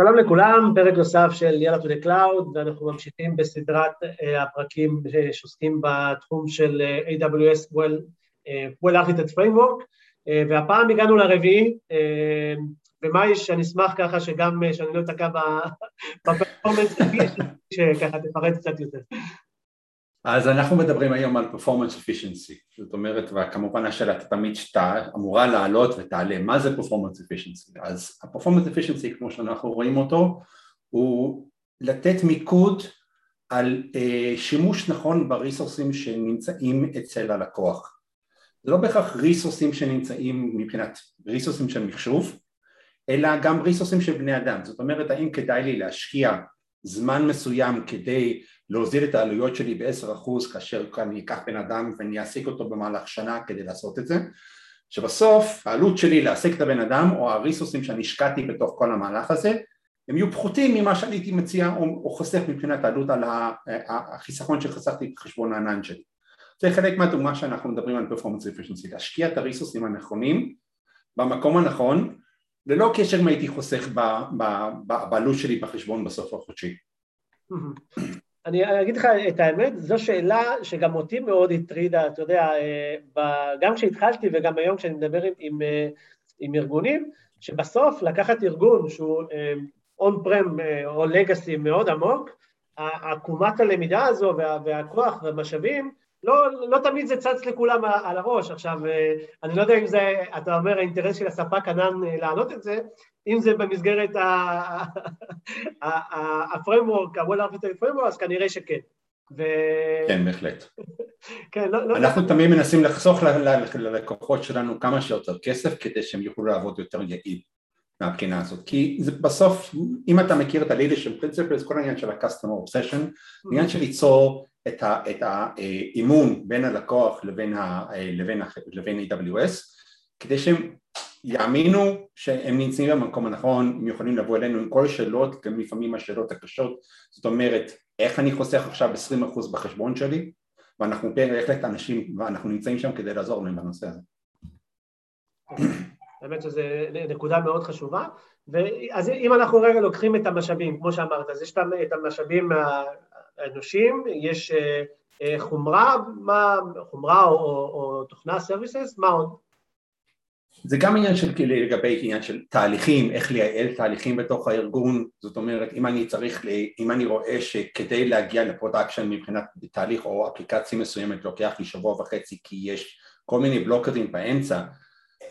שלום לכולם, פרק נוסף של יאללה to the cloud, ואנחנו ממשיכים בסדרת uh, הפרקים שעוסקים בתחום של uh, AWS Well, well Architect Framework, והפעם הגענו לרביעי, ומה שאני אשמח ככה שגם, שאני לא אתקע בפרפורמנס, שככה תפרט קצת יותר. אז אנחנו מדברים היום על performance efficiency, זאת אומרת, וכמובן השאלה תמיד שאתה אמורה לעלות ותעלה, מה זה performance efficiency? אז ה-performance efficiency כמו שאנחנו רואים אותו, הוא לתת מיקוד על uh, שימוש נכון בריסורסים שנמצאים אצל הלקוח. זה לא בהכרח ריסורסים שנמצאים מבחינת ריסורסים של מחשוב, אלא גם ריסורסים של בני אדם, זאת אומרת האם כדאי לי להשקיע זמן מסוים כדי להוזיל את העלויות שלי בעשר אחוז כאשר אני אקח בן אדם ואני אעסיק אותו במהלך שנה כדי לעשות את זה. שבסוף העלות שלי להעסיק את הבן אדם או הריסוסים שאני השקעתי בתוך כל המהלך הזה הם יהיו פחותים ממה שאני הייתי מציע או, או חוסך מבחינת העלות על החיסכון שחסכתי בחשבון הענן שלי. זה חלק מהדוגמה שאנחנו מדברים על פרפורמנס efficiency להשקיע את הריסוסים הנכונים במקום הנכון ללא קשר אם הייתי חוסך בעלות שלי בחשבון בסוף החודשי אני אגיד לך את האמת, זו שאלה שגם אותי מאוד הטרידה, אתה יודע, אה, גם כשהתחלתי וגם היום כשאני מדבר עם, עם, אה, עם ארגונים, שבסוף לקחת ארגון שהוא און אה, פרם או לגאסי מאוד עמוק, עקומת הלמידה הזו וה, והכוח והמשאבים, לא, לא תמיד זה צץ לכולם על הראש. עכשיו, אני לא יודע אם זה, אתה אומר, האינטרס של הספק ענן להעלות את זה, אם זה במסגרת ה-framework, ה-Well Architect Framework, אז כנראה שכן. ו... כן, בהחלט. כן, לא, לא... אנחנו. תמיד מנסים לחסוך ללקוחות שלנו כמה שיותר כסף כדי שהם יוכלו לעבוד יותר יעיל מהבחינה הזאת, כי זה בסוף, אם אתה מכיר את ה-leadership principles, כל העניין של ה-customer obsession, mm-hmm. העניין של ליצור את, האימון בין הלקוח לבין, ה, לבין, לבין AWS, כדי שהם יאמינו שהם נמצאים במקום הנכון, הם יכולים לבוא אלינו עם כל השאלות, גם לפעמים השאלות הקשות, זאת אומרת, איך אני חוסך עכשיו 20% בחשבון שלי, ואנחנו בהחלט אנשים, ואנחנו נמצאים שם כדי לעזור להם בנושא הזה. האמת שזו נקודה מאוד חשובה, אז אם אנחנו רגע לוקחים את המשאבים, כמו שאמרת, אז יש את המשאבים האנושיים, יש אה, אה, חומרה, מה, חומרה או, או, או תוכנה סרוויסס, מה עוד? זה גם עניין של לגבי עניין של תהליכים, איך לייעל תהליכים בתוך הארגון, זאת אומרת אם אני צריך, אם אני רואה שכדי להגיע ל production מבחינת תהליך או אפליקציה מסוימת לוקח לי שבוע וחצי כי יש כל מיני blockerים באמצע,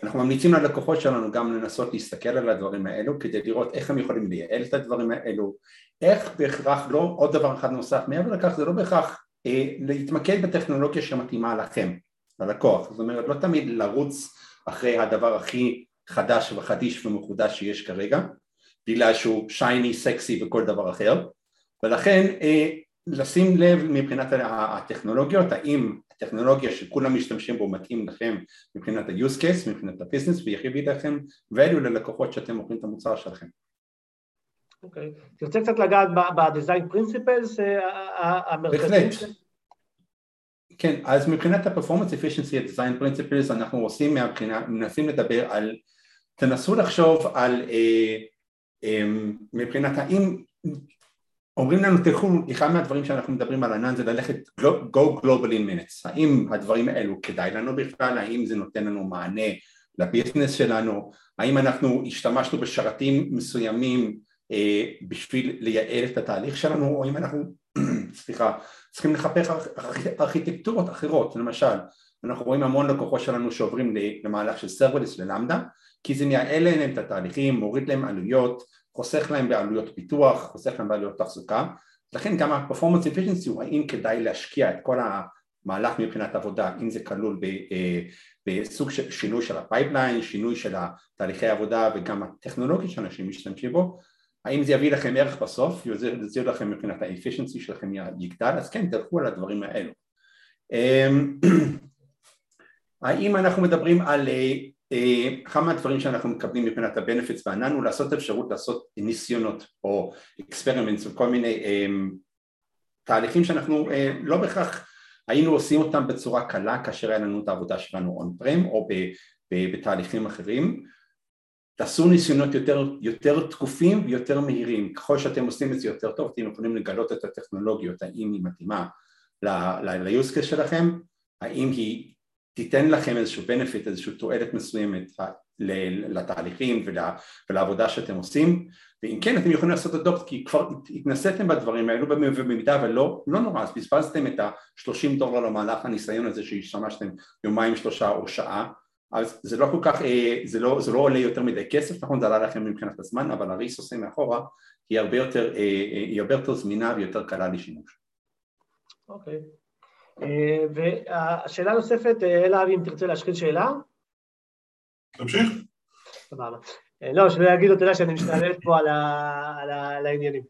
אנחנו ממליצים ללקוחות שלנו גם לנסות להסתכל על הדברים האלו כדי לראות איך הם יכולים לייעל את הדברים האלו, איך בהכרח, לא עוד דבר אחד נוסף, מעבר לכך זה לא בהכרח אה, להתמקד בטכנולוגיה שמתאימה לכם, ללקוח, זאת אומרת לא תמיד לרוץ אחרי הדבר הכי חדש וחדיש ומחודש שיש כרגע, בגלל שהוא שייני, סקסי וכל דבר אחר, ולכן אה, לשים לב מבחינת הטכנולוגיות, האם הטכנולוגיה שכולם משתמשים בו מתאים לכם מבחינת ה-use case, מבחינת ה-business, ויביא לכם value ללקוחות שאתם מוכרים את המוצר שלכם. אוקיי, okay. תרצה קצת לגעת ב-design principles אה, המרכזיים? בהחלט. כן, אז מבחינת ה-performance efficiency design principles אנחנו עושים מהבחינה, מנסים לדבר על, תנסו לחשוב על אה, אה, מבחינת האם אומרים לנו תלכו, אחד מהדברים שאנחנו מדברים על ענן זה ללכת go global in minutes, האם הדברים האלו כדאי לנו בכלל, האם זה נותן לנו מענה לביזנס שלנו, האם אנחנו השתמשנו בשרתים מסוימים אה, בשביל לייעל את התהליך שלנו, או אם אנחנו, סליחה, צריכים לחפש ארכיטקטורות אחרות, למשל אנחנו רואים המון לקוחות שלנו שעוברים למהלך של serverless ל Lambda כי זה מייעל להם את התהליכים, מוריד להם עלויות, חוסך להם בעלויות פיתוח, חוסך להם בעלויות תחזוקה. לכן גם ה-performance efficiency הוא האם כדאי להשקיע את כל המהלך מבחינת עבודה, אם זה כלול אה, בסוג של שינוי של הפייפליין, שינוי של תהליכי העבודה וגם הטכנולוגיה שאנשים משתמשים בו האם זה יביא לכם ערך בסוף, זה יביא לכם מבחינת ה efficiency שלכם יגדל, אז כן תלכו על הדברים האלו. אמ, האם אנחנו מדברים על אה, אה, כמה דברים שאנחנו מקבלים מבחינת ה-benefits בענן הוא לעשות אפשרות לעשות ניסיונות או experiments וכל מיני אמ, תהליכים שאנחנו אה, לא בהכרח היינו עושים אותם בצורה קלה כאשר היה לנו את העבודה שלנו prem או בתהליכים אחרים תעשו ניסיונות יותר, יותר תקופים ויותר מהירים, ככל שאתם עושים את זה יותר טוב אתם יכולים לגלות את הטכנולוגיות, האם היא מתאימה ל-use שלכם, האם היא תיתן לכם איזשהו benefit, איזושהי תועלת מסוימת לתהליכים ולעבודה שאתם עושים. ואם כן אתם יכולים לעשות אדופט כי כבר התנסיתם בדברים האלו ובמידה ולא, לא נורא אז בזבזתם את ה-30 דולר למהלך הניסיון הזה שהשתמשתם יומיים שלושה או שעה אז זה לא כל כך, אה, זה לא, זה לא עולה יותר מדי כסף, נכון זה עלה לכם מבחינת הזמן אבל הריס עושה מאחורה היא הרבה יותר, אה, אה, היא הרבה יותר זמינה ויותר קלה לשימוש אוקיי okay. והשאלה הנוספת, אלא אם תרצה להשחיל שאלה? תמשיך. סבבה. לא, שלא יגידו, אתה יודע שאני משתלט פה על העניינים.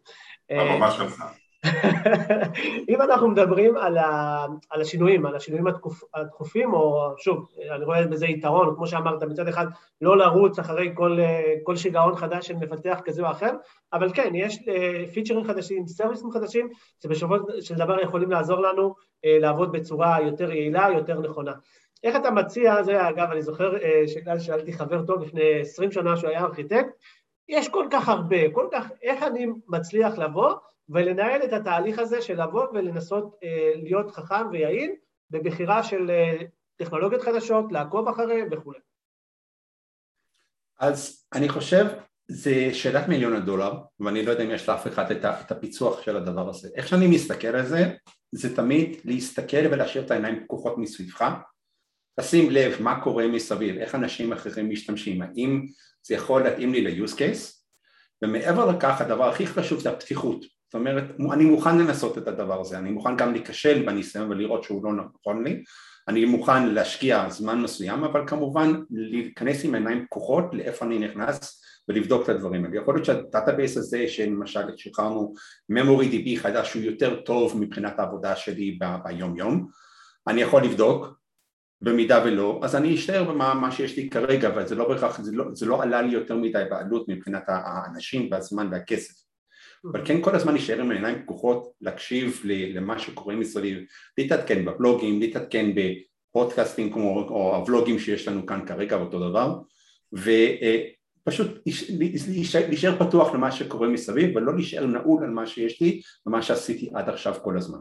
הבמה שלך. אם אנחנו מדברים על, ה, על השינויים, על השינויים התקופ, התכופים, או שוב, אני רואה בזה יתרון, כמו שאמרת, מצד אחד לא לרוץ אחרי כל, כל שיגעון חדש של מפתח כזה או אחר, אבל כן, יש פיצ'רים חדשים, סרוויסים חדשים, שבסופו של דבר יכולים לעזור לנו לעבוד בצורה יותר יעילה, יותר נכונה. איך אתה מציע, זה אגב, אני זוכר ששאלתי חבר טוב לפני 20 שנה שהוא היה ארכיטקט, יש כל כך הרבה, כל כך, איך אני מצליח לבוא ולנהל את התהליך הזה של לבוא ולנסות אה, להיות חכם ויעיל בבחירה של אה, טכנולוגיות חדשות, לעקוב אחריהן וכולי. אז אני חושב, זה שאלת מיליון הדולר, ואני לא יודע אם יש לאף אחד את הפיצוח של הדבר הזה. איך שאני מסתכל על זה, זה תמיד להסתכל ולהשאיר את העיניים פקוחות מסביבך, לשים לב מה קורה מסביב, איך אנשים אחרים משתמשים, האם זה יכול להתאים לי ל-use case, ומעבר לכך הדבר הכי חשוב זה הפתיחות, זאת אומרת אני מוכן לנסות את הדבר הזה, אני מוכן גם להיכשל בניסיון ולראות שהוא לא נכון לי, אני מוכן להשקיע זמן מסוים אבל כמובן להיכנס עם עיניים פקוחות לאיפה אני נכנס ולבדוק את הדברים האלה. יכול להיות שה database הזה שלמשל שחררנו memory DB חדש שהוא יותר טוב מבחינת העבודה שלי ביום יום, אני יכול לבדוק במידה ולא, אז אני אשאר במה שיש לי כרגע, אבל זה לא בהכרח, זה, לא, זה לא עלה לי יותר מדי בעלות מבחינת האנשים והזמן והכסף. אבל כן כל הזמן להישאר עם העיניים פקוחות, להקשיב למה שקורה מסביב, להתעדכן בבלוגים, להתעדכן בפודקאסטים כמו או הוולוגים שיש לנו כאן כרגע אותו דבר, ופשוט להישאר פתוח למה שקורה מסביב ולא להישאר נעול על מה שיש לי ומה שעשיתי עד עכשיו כל הזמן.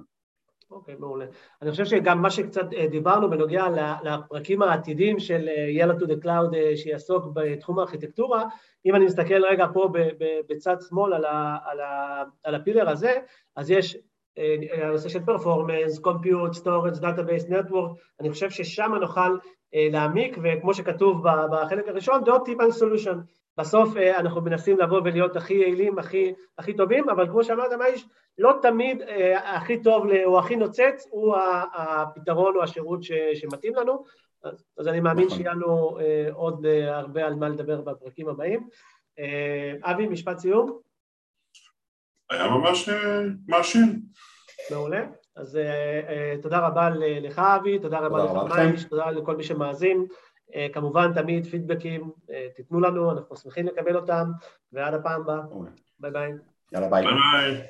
אוקיי, okay, מעולה. אני חושב שגם מה שקצת אה, דיברנו בנוגע לפרקים העתידים של אה, to the Cloud אה, שיעסוק בתחום הארכיטקטורה, אם אני מסתכל רגע פה בצד שמאל על, ה, על, ה, על ה pillar הזה, אז יש הנושא של performance, compute, storage, database, network, אני חושב ששם נוכל להעמיק, וכמו שכתוב בחלק הראשון, The Optimal Solution. בסוף אנחנו מנסים לבוא ולהיות הכי יעילים, הכי, הכי טובים, אבל כמו שאמרת, יש? לא תמיד אה, הכי טוב או הכי נוצץ הוא הפתרון או השירות ש, שמתאים לנו, אז, אז אני מאמין נכון. שיהיה לנו אה, עוד אה, הרבה על מה לדבר בפרקים הבאים. אה, אבי, משפט סיום? היה ממש אה, מרשים. מעולה. אז אה, אה, תודה רבה לך אבי, תודה רבה לך מייש, תודה לכל מי שמאזין. Uh, כמובן תמיד פידבקים, uh, תיתנו לנו, אנחנו שמחים לקבל אותם, ועד הפעם הבאה. ביי ביי. יאללה ביי. ביי ביי.